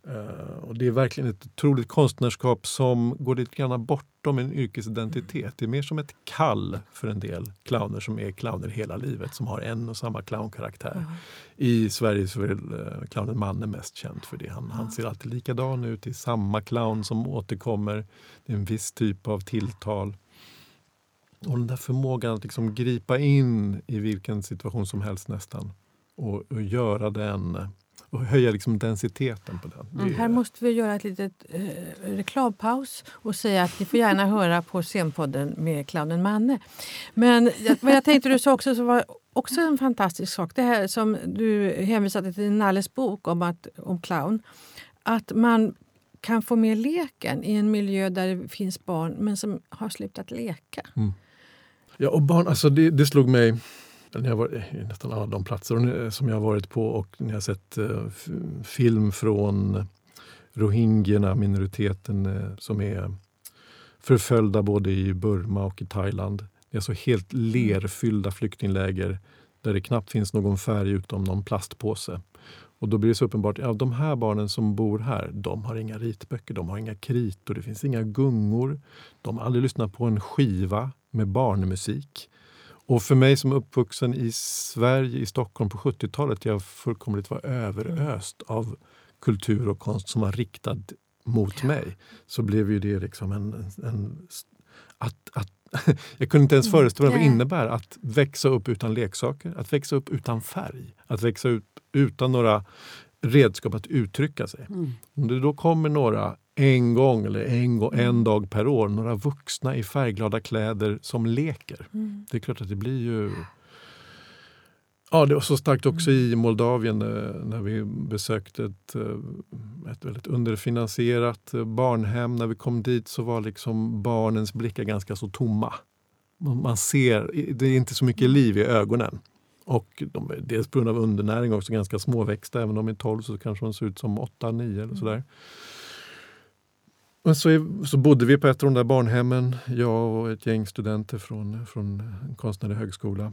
Uh, och det är verkligen ett otroligt konstnärskap som går lite grann bortom en yrkesidentitet. Det är mer som ett kall för en del clowner som är clowner hela livet, som har en och samma clownkaraktär. Mm. I Sverige så är uh, clownen Manne mest känd för det. Han, mm. han ser alltid likadan ut, det är samma clown som återkommer. Det är en viss typ av tilltal. Och den där förmågan att liksom gripa in i vilken situation som helst nästan och, och göra den och höja liksom densiteten på den. Mm, här måste vi göra ett litet eh, reklampaus och säga att ni får gärna höra på scenpodden med clownen Manne. Men vad jag tänkte du sa också så var också en fantastisk sak. Det här som du hänvisade till Nalles bok om, att, om clown. Att man kan få med leken i en miljö där det finns barn men som har slutat leka. Mm. Ja, och barn, alltså det, det slog mig när jag var, nästan alla de platser som jag har varit på och när jag sett eh, film från rohingyerna, minoriteten eh, som är förföljda både i Burma och i Thailand. Det är alltså helt lerfyllda flyktingläger där det knappt finns någon färg utom någon plastpåse. Och då blir det så uppenbart att ja, de här barnen som bor här, de har inga ritböcker, de har inga kritor, det finns inga gungor. De har aldrig lyssnat på en skiva med barnmusik. Och för mig som uppvuxen i Sverige, i Stockholm på 70-talet, jag fullkomligt var överöst av kultur och konst som var riktad mot mig. Så blev ju det liksom en... en att, att, *laughs* jag kunde inte ens mm. föreställa mig vad det innebär att växa upp utan leksaker, att växa upp utan färg, att växa upp utan några redskap att uttrycka sig. Mm. Om det då kommer några en gång eller en, en mm. dag per år några vuxna i färgglada kläder som leker. Mm. Det är klart att det blir ju... Ja, det var så starkt också i Moldavien eh, när vi besökte ett, eh, ett väldigt underfinansierat eh, barnhem. När vi kom dit så var liksom barnens blickar ganska så tomma. Man ser, det är inte så mycket mm. liv i ögonen. Och de är dels på grund av undernäring också ganska småväxta. Även om de är 12 så kanske de ser ut som 8-9 eller sådär. Och så, så bodde vi på ett av de där barnhemmen, jag och ett gäng studenter från, från konstnärlig högskola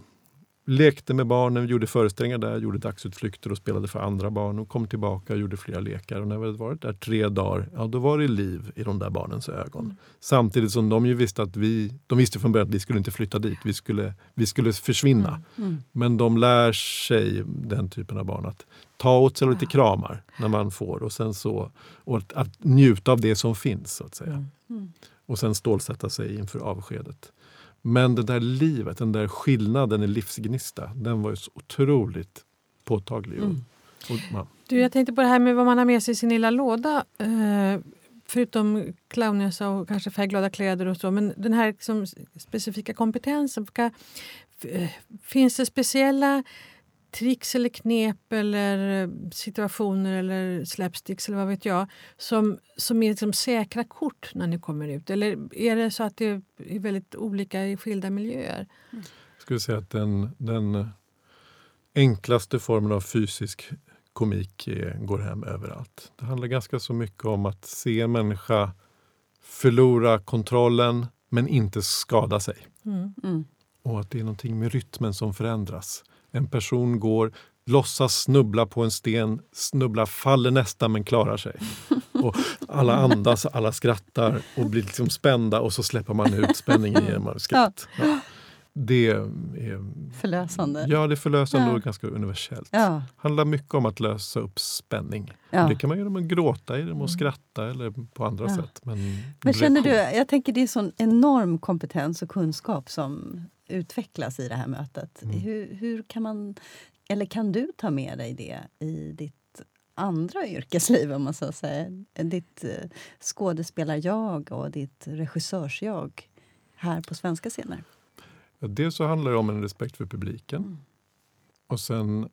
lekte med barnen, gjorde föreställningar där, gjorde dagsutflykter och spelade för andra barn och kom tillbaka och gjorde flera lekar. Och när vi hade varit där tre dagar, ja då var det liv i de där barnens ögon. Mm. Samtidigt som de ju visste att vi, de visste från början att vi skulle inte flytta dit, vi skulle, vi skulle försvinna. Mm. Mm. Men de lär sig, den typen av barn, att ta åt sig lite kramar när man får och sen så och att, att njuta av det som finns. så att säga. Mm. Mm. Och sen stålsätta sig inför avskedet. Men det där livet, den där skillnaden i livsgnista, den var ju så otroligt påtaglig. Mm. Och, du, jag tänkte på det här med vad man har med sig i sin lilla låda. Eh, förutom clownnäsa och kanske färgglada kläder och så. Men den här liksom, specifika kompetensen. Eh, finns det speciella tricks eller knep eller eh, situationer eller slapsticks eller vad vet jag som, som är liksom säkra kort när ni kommer ut? Eller är det så att det är väldigt olika i skilda miljöer? Jag skulle säga att den, den enklaste formen av fysisk komik är, går hem överallt. Det handlar ganska så mycket om att se en människa förlora kontrollen men inte skada sig. Mm. Mm. Och att det är någonting med rytmen som förändras. En person går, låtsas snubbla på en sten, snubblar, faller nästan men klarar sig. *laughs* Och alla andas, alla skrattar och blir liksom spända och så släpper man ut spänningen genom skratt. Ja. Det är förlösande. Ja, det är förlösande ja. och ganska universellt. Ja. handlar mycket om att lösa upp spänning. Ja. Det kan man göra med att gråta, genom att skratta eller på andra ja. sätt. Men, men känner du, jag tänker det är sån enorm kompetens och kunskap som utvecklas i det här mötet. Mm. Hur, hur kan man, eller kan du ta med dig det i ditt andra yrkesliv, om man så säger? Ditt eh, skådespelar-jag och ditt regissörs-jag här på svenska scener? Ja, dels så handlar det om en respekt för publiken. Mm. Och sen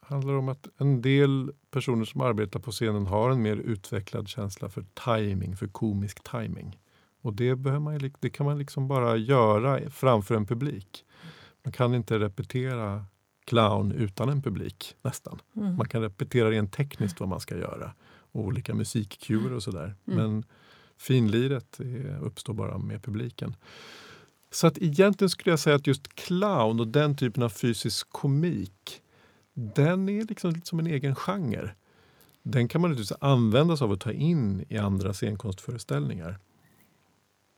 handlar det om att en del personer som arbetar på scenen har en mer utvecklad känsla för timing, för komisk timing. Och det, behöver man, det kan man liksom bara göra framför en publik. Man kan inte repetera clown utan en publik nästan. Mm. Man kan repetera rent tekniskt vad man ska göra. Och olika musikcuer och sådär. Mm. Men finliret uppstår bara med publiken. Så att egentligen skulle jag säga att just clown och den typen av fysisk komik, den är liksom lite som en egen genre. Den kan man naturligtvis använda sig av och ta in i andra scenkonstföreställningar.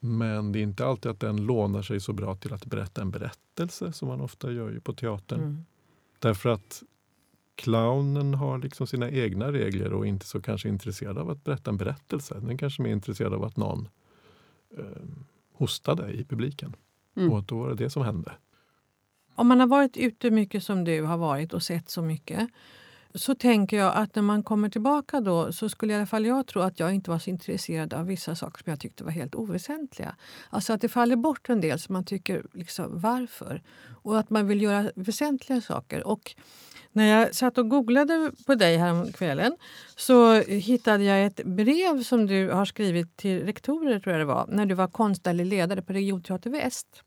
Men det är inte alltid att den lånar sig så bra till att berätta en berättelse som man ofta gör på teatern. Mm. Därför att clownen har liksom sina egna regler och är inte så kanske intresserad av att berätta en berättelse. Den är kanske mer intresserad av att någon eh, hostade i publiken. Mm. Och då var det det som hände. Om man har varit ute mycket som du har varit och sett så mycket så tänker jag att när man kommer tillbaka då så skulle i alla fall jag tro att jag inte var så intresserad av vissa saker som jag tyckte var helt oväsentliga. Alltså att det faller bort en del som man tycker, liksom, varför? Och att man vill göra väsentliga saker. Och när jag satt och googlade på dig kvällen så hittade jag ett brev som du har skrivit till rektorer tror jag det var, när du var konstnärlig ledare på Regionteater Väst.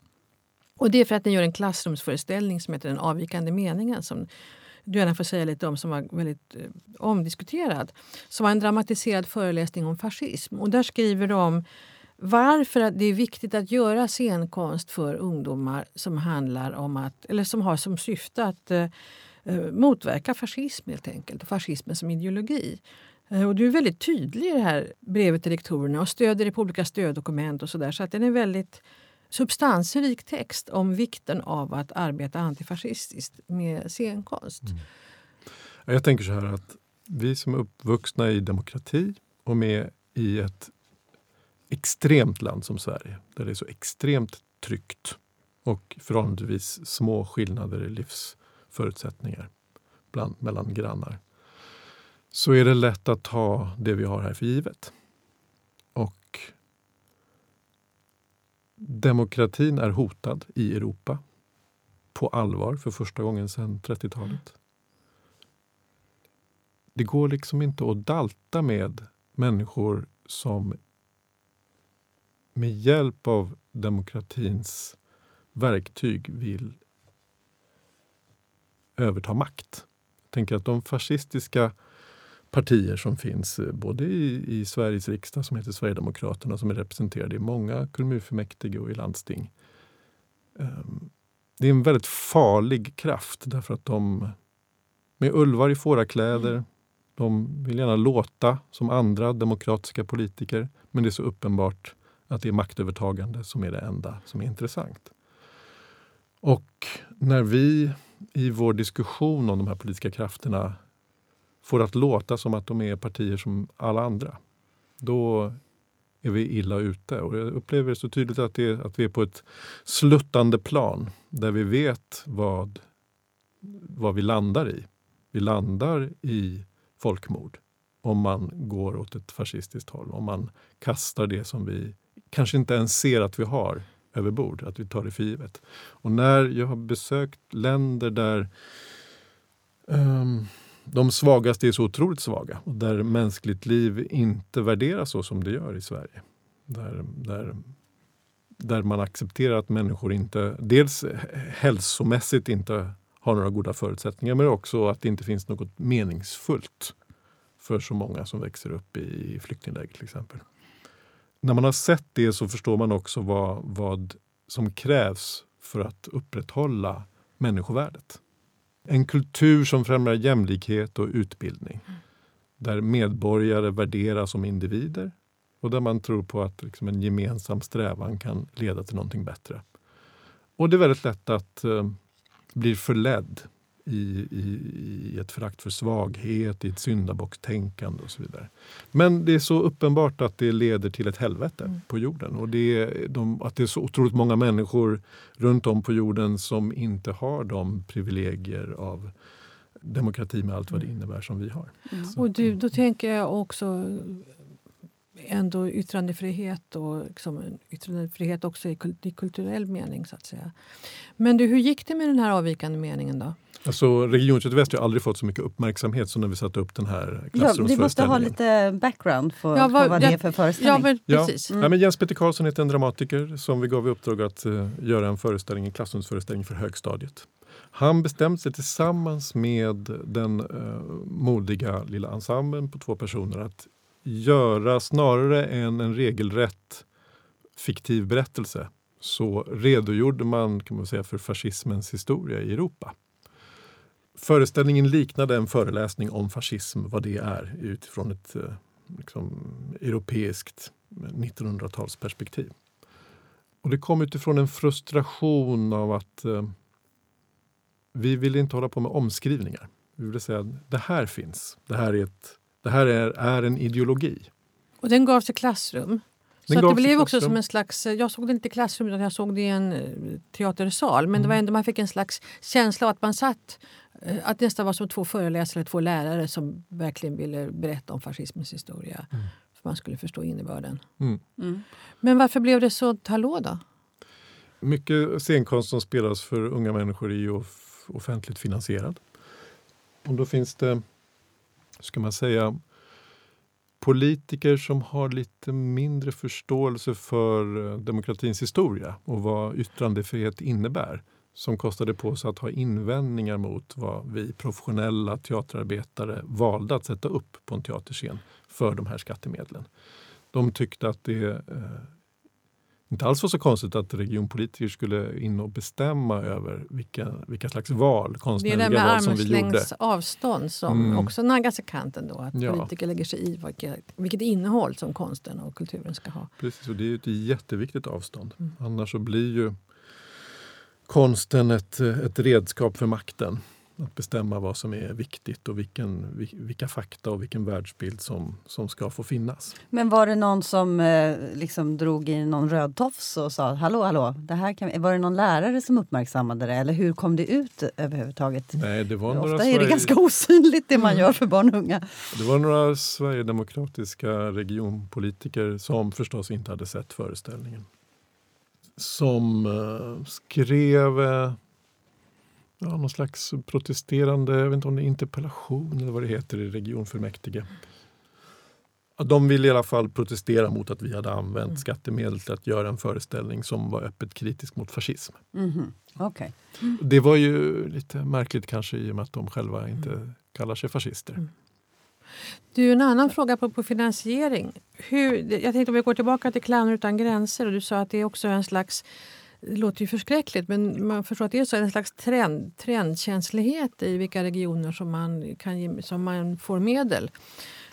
Och det är för att ni gör en klassrumsföreställning som heter Den avvikande meningen som du gärna får säga lite om, som var väldigt eh, omdiskuterad. Som var en dramatiserad föreläsning om fascism. Och där skriver de om varför det är viktigt att göra scenkonst för ungdomar som handlar om att, eller som har som syfte att eh, eh, motverka fascism helt enkelt, och fascismen som ideologi. Eh, och du är väldigt tydlig i det här brevet till rektorerna och stöder det på olika stöddokument och sådär. Så att den är väldigt substansrik text om vikten av att arbeta antifascistiskt med scenkonst. Mm. Jag tänker så här att vi som är uppvuxna i demokrati och med i ett extremt land som Sverige, där det är så extremt tryggt och förhållandevis små skillnader i livsförutsättningar bland, mellan grannar, så är det lätt att ta det vi har här för givet. Demokratin är hotad i Europa på allvar för första gången sedan 30-talet. Det går liksom inte att dalta med människor som med hjälp av demokratins verktyg vill överta makt. Jag tänker att de fascistiska partier som finns eh, både i, i Sveriges riksdag som heter Sverigedemokraterna som är representerade i många kommunfullmäktige och i landsting. Ehm, det är en väldigt farlig kraft därför att de med ulvar i fårakläder, de vill gärna låta som andra demokratiska politiker men det är så uppenbart att det är maktövertagande som är det enda som är intressant. Och när vi i vår diskussion om de här politiska krafterna får att låta som att de är partier som alla andra, då är vi illa ute. Och jag upplever så tydligt att, det, att vi är på ett sluttande plan där vi vet vad, vad vi landar i. Vi landar i folkmord om man går åt ett fascistiskt håll, om man kastar det som vi kanske inte ens ser att vi har över bord, att vi tar det för givet. Och när jag har besökt länder där um, de svagaste är så otroligt svaga och där mänskligt liv inte värderas så som det gör i Sverige. Där, där, där man accepterar att människor inte, dels hälsomässigt inte har några goda förutsättningar men också att det inte finns något meningsfullt för så många som växer upp i flyktingläger till exempel. När man har sett det så förstår man också vad, vad som krävs för att upprätthålla människovärdet. En kultur som främjar jämlikhet och utbildning. Mm. Där medborgare värderas som individer och där man tror på att liksom en gemensam strävan kan leda till någonting bättre. Och det är väldigt lätt att eh, bli förledd i, i, i ett förakt för svaghet, i ett syndabockstänkande och så vidare. Men det är så uppenbart att det leder till ett helvete mm. på jorden. Och det är de, att det är så otroligt många människor runt om på jorden som inte har de privilegier av demokrati med allt vad det mm. innebär som vi har. Mm. Och du, då tänker jag också ändå yttrandefrihet och liksom yttrandefrihet också i, kulturell mening. så att säga. Men du, hur gick det med den här avvikande meningen då? Alltså, Region Väst har aldrig fått så mycket uppmärksamhet som när vi satte upp den här klassrumsföreställningen. Ja, vi måste ha lite background på, ja, vad, på vad det är för föreställning. Ja, men, precis. Mm. Ja, men Jens Peter Karlsson heter en dramatiker som vi gav i uppdrag att uh, göra en föreställning, en klassrumsföreställning för högstadiet. Han bestämde sig tillsammans med den uh, modiga lilla ensemblen på två personer att göra, snarare än en regelrätt fiktiv berättelse, så redogjorde man kan man säga, för fascismens historia i Europa. Föreställningen liknade en föreläsning om fascism, vad det är utifrån ett eh, liksom, europeiskt 1900-talsperspektiv. Och det kom utifrån en frustration av att eh, vi ville inte hålla på med omskrivningar. Vi ville säga att det här finns. Det här är, ett, det här är, är en ideologi. Och den gavs i klassrum? Så det blev också som en slags, jag såg det inte i klassrum utan jag såg det i en eh, teatersal. Men mm. det var mm. ändå, man fick en slags känsla av att man satt Eh, att det nästan var som två föreläsare, två lärare som verkligen ville berätta om fascismens historia. Mm. För man skulle förstå innebörden. Mm. Mm. Men varför blev det så hallå då? Mycket scenkonst som spelas för unga människor är ju offentligt finansierad. Och då finns det, ska man säga, politiker som har lite mindre förståelse för eh, demokratins historia och vad yttrandefrihet innebär som kostade på sig att ha invändningar mot vad vi professionella teaterarbetare valde att sätta upp på en teaterscen för de här skattemedlen. De tyckte att det eh, inte alls var så konstigt att regionpolitiker skulle in och bestämma över vilka, vilka slags val, konstnärliga val som vi gjorde. Det är det med avstånd som mm. också naggas i kanten då. Att ja. politiker lägger sig i vilket, vilket innehåll som konsten och kulturen ska ha. Precis, och det är ett jätteviktigt avstånd. Mm. Annars så blir ju konsten ett, ett redskap för makten. Att bestämma vad som är viktigt och vilken, vilka fakta och vilken världsbild som, som ska få finnas. Men var det någon som eh, liksom drog i någon röd tofs och sa hallå, hallå, det här kan, var det någon lärare som uppmärksammade det eller hur kom det ut överhuvudtaget? Nej, det var Ofta är det ganska osynligt det man gör för barn och unga. Det var några sverigedemokratiska regionpolitiker som förstås inte hade sett föreställningen som uh, skrev uh, ja, någon slags protesterande, jag vet inte om det är interpellation eller vad det heter i regionfullmäktige. De ville i alla fall protestera mot att vi hade använt mm. skattemedel till att göra en föreställning som var öppet kritisk mot fascism. Mm. Okay. Mm. Det var ju lite märkligt kanske i och med att de själva inte mm. kallar sig fascister. Mm. Du, en annan fråga på, på finansiering. Hur, jag tänkte om vi går tillbaka till Clowner utan gränser. och Du sa att det är också en slags det låter ju förskräckligt men man förstår att det är så en slags trend, trendkänslighet i vilka regioner som man, kan, som man får medel.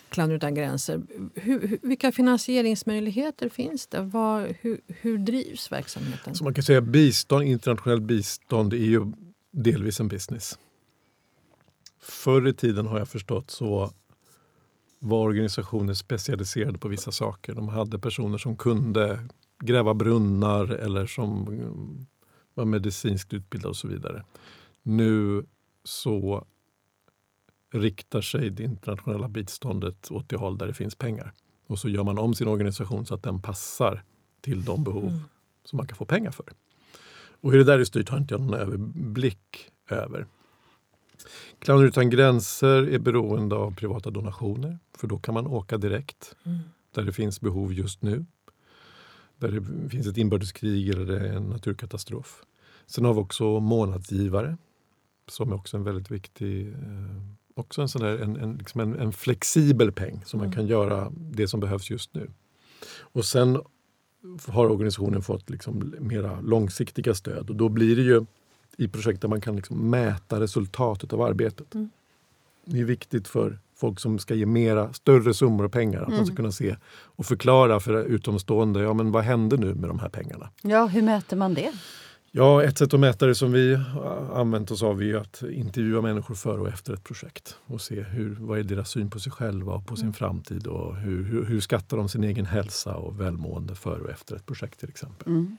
Klan utan gränser. Hur, vilka finansieringsmöjligheter finns det? Var, hur, hur drivs verksamheten? Så man kan säga bistånd, internationellt bistånd är ju delvis en business. Förr i tiden har jag förstått så var organisationer specialiserade på vissa saker. De hade personer som kunde gräva brunnar eller som var medicinskt utbildade och så vidare. Nu så riktar sig det internationella biståndet åt det håll där det finns pengar. Och så gör man om sin organisation så att den passar till de behov mm. som man kan få pengar för. Och hur det där är styrt har inte jag någon överblick över. Clowner utan gränser är beroende av privata donationer för då kan man åka direkt mm. där det finns behov just nu. Där det finns ett inbördeskrig eller en naturkatastrof. Sen har vi också månadsgivare som är också en väldigt viktig eh, också en, sån där, en, en, liksom en, en flexibel peng som mm. man kan göra det som behövs just nu. Och sen har organisationen fått liksom mera långsiktiga stöd och då blir det ju i projekt där man kan liksom mäta resultatet av arbetet. Mm. Det är viktigt för folk som ska ge mera, större summor av pengar. Att mm. man ska mm. kunna se och förklara för utomstående, ja men vad hände nu med de här pengarna? Ja, hur mäter man det? Ja, ett sätt att mäta det som vi använt oss av är att intervjua människor före och efter ett projekt och se hur, vad är deras syn på sig själva och på sin mm. framtid och hur, hur, hur skattar de sin egen hälsa och välmående före och efter ett projekt till exempel. Mm.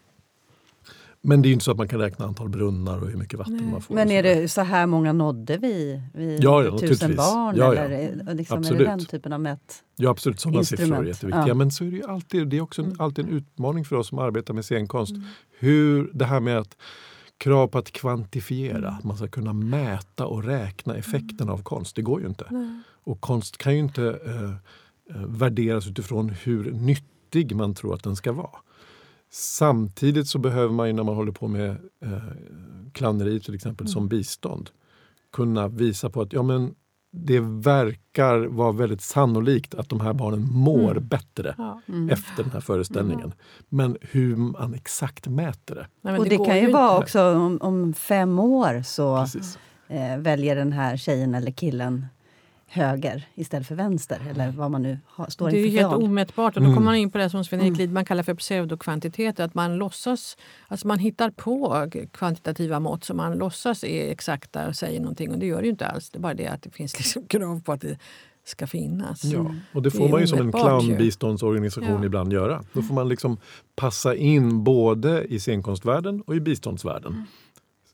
Men det är inte så att man kan räkna antal brunnar och hur mycket vatten Nej. man får. Men är det så här många nådde vi? vi ja, ja, tusen barn? Ja, ja. Eller liksom, absolut. är det den typen av mät Ja absolut, sådana siffror är jätteviktiga. Ja. Men så är det alltid, det är också en, mm. alltid en utmaning för oss som arbetar med scenkonst. Mm. Hur det här med att krav på att kvantifiera, mm. att man ska kunna mäta och räkna effekten mm. av konst. Det går ju inte. Nej. Och konst kan ju inte eh, eh, värderas utifrån hur nyttig man tror att den ska vara. Samtidigt så behöver man när man håller på med eh, klanneri till exempel mm. som bistånd kunna visa på att ja, men det verkar vara väldigt sannolikt att de här barnen mår mm. bättre ja. mm. efter den här föreställningen. Mm. Men hur man exakt mäter det. Nej, och det, det kan ju vara också om, om, fem år så eh, väljer den här tjejen eller killen höger istället för vänster. Eller vad man nu har, står Det är helt omätbart. Och då kommer man in på det som Sven-Erik mm. Lidman kallar för pseudokvantiteter. Att man låtsas, alltså man hittar på kvantitativa mått som man låtsas är exakta och säger någonting. Och det gör det ju inte alls. Det är bara det att det finns liksom *laughs* krav på att det ska finnas. Ja, och det får det man ju som en clownbiståndsorganisation ja. ibland göra. Då får man liksom passa in både i scenkonstvärlden och i biståndsvärlden. Mm.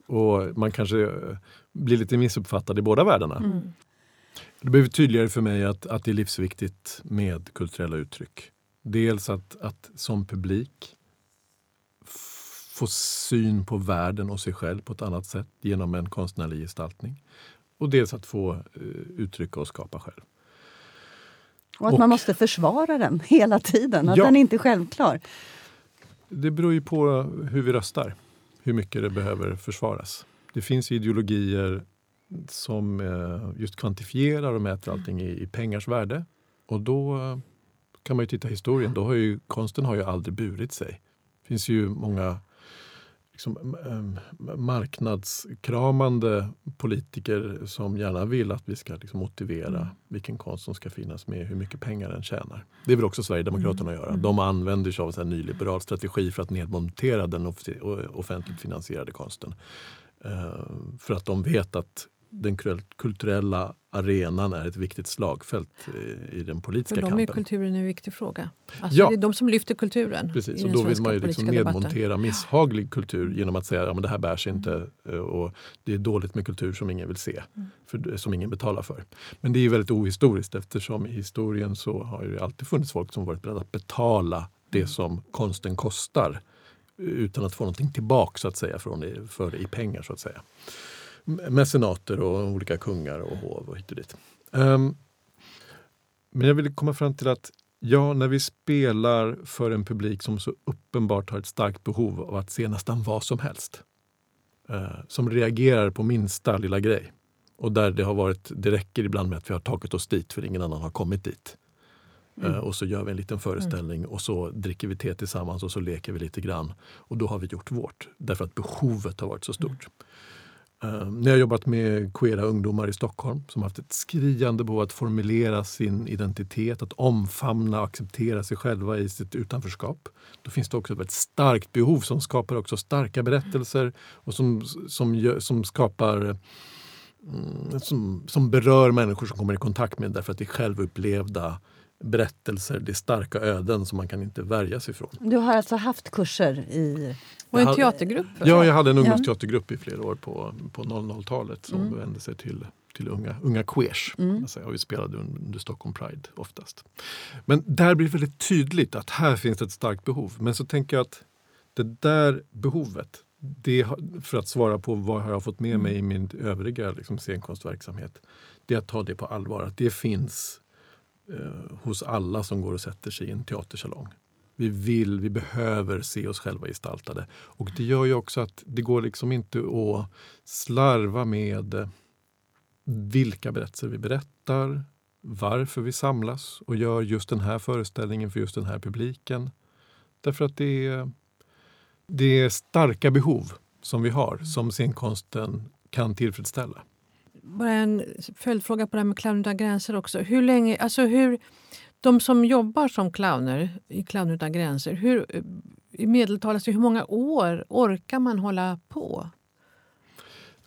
Och man kanske blir lite missuppfattad i båda världarna. Mm. Det blev tydligare för mig att, att det är livsviktigt med kulturella uttryck. Dels att, att som publik få syn på världen och sig själv på ett annat sätt genom en konstnärlig gestaltning. Och dels att få uh, uttrycka och skapa själv. Och att och, man måste försvara den hela tiden, att ja, den inte är självklar. Det beror ju på hur vi röstar, hur mycket det behöver försvaras. Det finns ideologier som eh, just kvantifierar och mäter allting i, pengars värde. Och då eh, kan man ju titta i historien. Då har ju, konsten har ju aldrig burit sig. Det finns ju många liksom, marknadskramande politiker som gärna vill att vi ska liksom, motivera mm. vilken konst som ska finnas med, hur mycket pengar den tjänar. Det vill också Sverigedemokraterna mm. göra. Mm. De använder sig av en nyliberal strategi för att nedmontera den offentligt finansierade konsten. Uh, för att de vet att den kulturella arenan är ett viktigt slagfält i den politiska kampen. För dem är kulturen en viktig fråga. Alltså ja. Det är de som lyfter kulturen. Precis, och då vill man ju liksom nedmontera misshaglig kultur genom att säga att ja, det här bärs inte mm. och det är dåligt med kultur som ingen vill se, mm. för, som ingen betalar för. Men det är väldigt ohistoriskt eftersom i historien så har det alltid funnits folk som varit beredda att betala det mm. som konsten kostar utan att få någonting tillbaka så att säga, från för det i pengar. så att säga mecenater och olika kungar och hov och hit och dit. Um, men jag vill komma fram till att ja, när vi spelar för en publik som så uppenbart har ett starkt behov av att se nästan vad som helst. Uh, som reagerar på minsta lilla grej. Och där det har varit, det räcker ibland med att vi har tagit oss dit för ingen annan har kommit dit. Mm. Eh, och så gör vi en liten föreställning och så dricker vi te tillsammans och så leker vi lite grann. Och då har vi gjort vårt, därför att behovet har varit så stort. Uh, Ehm, när jag har jobbat med queera ungdomar i Stockholm som haft ett skriande behov att formulera sin identitet, att omfamna och acceptera sig själva i sitt utanförskap. Då finns det också ett starkt behov som skapar också starka berättelser och som, som, som skapar mm, som, som berör människor som kommer i kontakt med därför att det är självupplevda berättelser, det är starka öden som man kan inte värja sig ifrån. Du har alltså haft kurser i... Och en teatergrupp? Ja, jag hade en ungdomsteatergrupp i flera år på, på 00-talet som mm. vände sig till, till unga, unga queers. Mm. Alltså, och vi spelade under Stockholm Pride oftast. Men där blir det väldigt tydligt att här finns ett starkt behov. Men så tänker jag att det där behovet, det, för att svara på vad har jag fått med mig i min övriga liksom, scenkonstverksamhet, det är att ta det på allvar. Att det finns eh, hos alla som går och sätter sig i en teatersalong. Vi vill, vi behöver se oss själva gestaltade. Och det gör ju också att det går liksom inte att slarva med vilka berättelser vi berättar, varför vi samlas och gör just den här föreställningen för just den här publiken. Därför att det är, det är starka behov som vi har, som scenkonsten kan tillfredsställa bara en följdfråga på det här med utan gränser också. Hur länge, alltså hur, de som jobbar som clowner i Clown utan gränser, hur, i medeltal, alltså hur många år orkar man hålla på?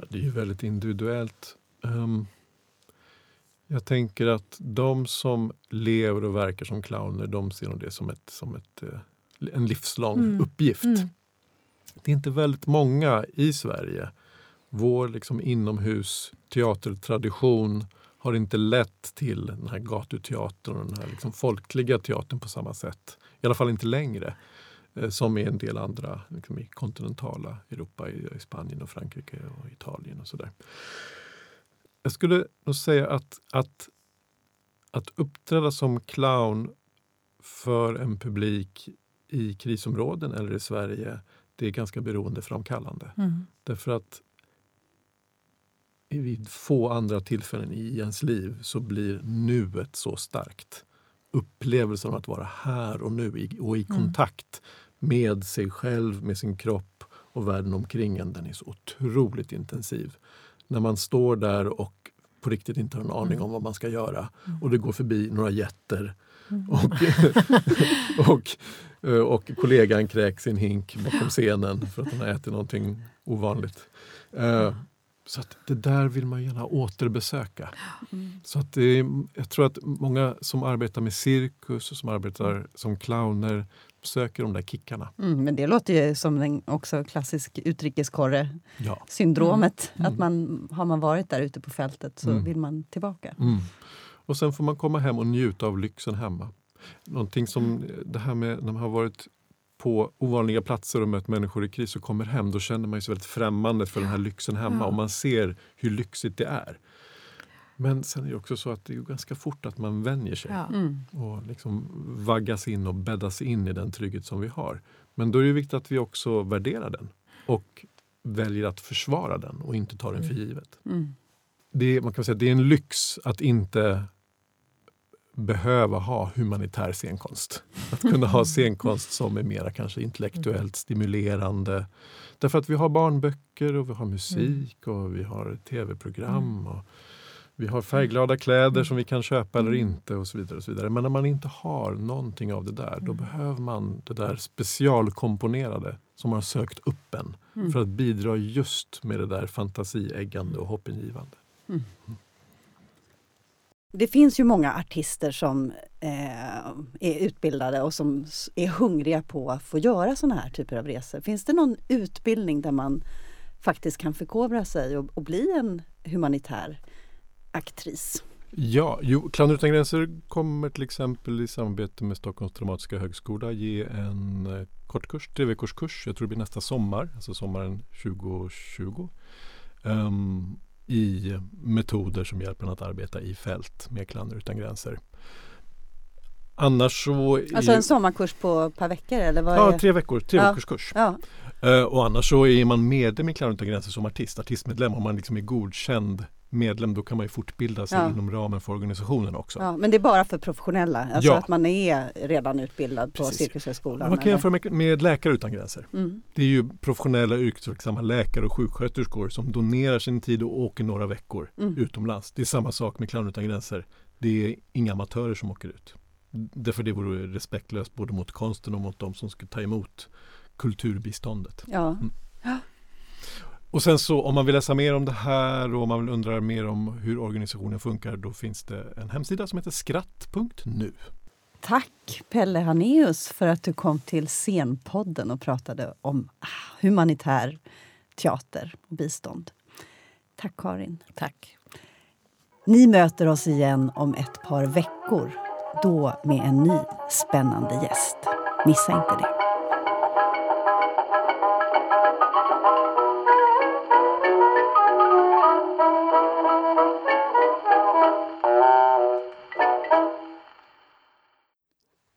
Det är ju väldigt individuellt. Um, jag tänker att de som lever och verkar som clowner, de ser nog det som, ett, som ett, uh, en livslång mm. uppgift. Mm. Det är inte väldigt många i Sverige vår liksom inomhus teatertradition har inte lett till den här gatuteatern och den här liksom folkliga teatern på samma sätt. I alla fall inte längre. Eh, som i en del andra liksom i kontinentala Europa, i, i Spanien och Frankrike och Italien och sådär. Jag skulle nog säga att, att, att uppträda som clown för en publik i krisområden eller i Sverige, det är ganska beroendeframkallande. Mm. Därför att vid få andra tillfällen i ens liv så blir nuet så starkt. Upplevelsen av att vara här och nu och i mm. kontakt med sig själv, med sin kropp och världen omkring en, den är så otroligt intensiv. När man står där och på riktigt inte har en aning mm. om vad man ska göra mm. och det går förbi några jätter och, *laughs* och, och kollegan kräks en hink bakom scenen för att hon har ätit någonting ovanligt. Så att det där vill man gärna återbesöka. Mm. Så att det, jag tror att många som arbetar med cirkus och som arbetar som clowner söker de där kickarna. Mm, men det låter ju som en också klassisk utrikeskorre-syndromet. Ja. Mm. Att man, har man varit där ute på fältet så mm. vill man tillbaka. Mm. Och sen får man komma hem och njuta av lyxen hemma. Någonting som det här med när man har varit på ovanliga platser och mött människor i kris och kommer hem, då känner man sig väldigt främmande för den här lyxen hemma och man ser hur lyxigt det är. Men sen är det också så att det är ganska fort att man vänjer sig ja. mm. och liksom vaggas in och bäddas in i den trygghet som vi har. Men då är det viktigt att vi också värderar den och väljer att försvara den och inte tar den för mm. givet. Mm. Det, man kan säga, det är en lyx att inte behöva ha humanitär scenkonst. Att kunna ha scenkonst som är mera kanske intellektuellt stimulerande. Därför att vi har barnböcker och vi har musik och vi har tv-program. och Vi har färgglada kläder som vi kan köpa eller inte och så vidare. och så vidare. Men när man inte har någonting av det där, då behöver man det där specialkomponerade som har sökt upp en för att bidra just med det där fantasieggande och hoppingivande. Mm. Det finns ju många artister som eh, är utbildade och som är hungriga på att få göra såna här typer av resor. Finns det någon utbildning där man faktiskt kan förkovra sig och, och bli en humanitär aktris? Ja, jo, Clowner utan gränser kommer till exempel i samarbete med Stockholms dramatiska högskola ge en eh, kortkurs, tre veckors kurs. Jag tror det blir nästa sommar, alltså sommaren 2020. Um, ehm, i metoder som hjälper en att arbeta i fält med Clowner utan gränser. Annars så... Alltså en sommarkurs på ett par veckor? Eller vad ja, tre veckor, tre ja. veckors kurs. Ja. Uh, och annars så är man medlem i Clowner utan gränser som artist, artistmedlem, om man liksom är godkänd medlem då kan man ju fortbilda sig Ja. inom ramen för organisationen också. Ja, men det är bara för professionella, alltså Ja. att man är redan utbildad på Precis. Cirkushögskolan? Man kan jämföra med, med Läkare utan gränser. Mm. Det är ju professionella yrkesverksamma läkare och sjuksköterskor som donerar sin tid och åker några veckor Mm. utomlands. Det är samma sak med Clown utan gränser. Det är inga amatörer som åker ut. Därför det vore respektlöst både mot konsten och mot de som ska ta emot kulturbiståndet. Ja. Och sen så om man vill läsa mer om det här och om man vill undra mer om hur organisationen funkar då finns det en hemsida som heter skratt.nu. Tack Pelle Haneus för att du kom till Scenpodden och pratade om ah, humanitär teater och bistånd. Tack Karin. Tack. Ni möter oss igen om ett par veckor. Då med en ny spännande gäst. Missa inte det.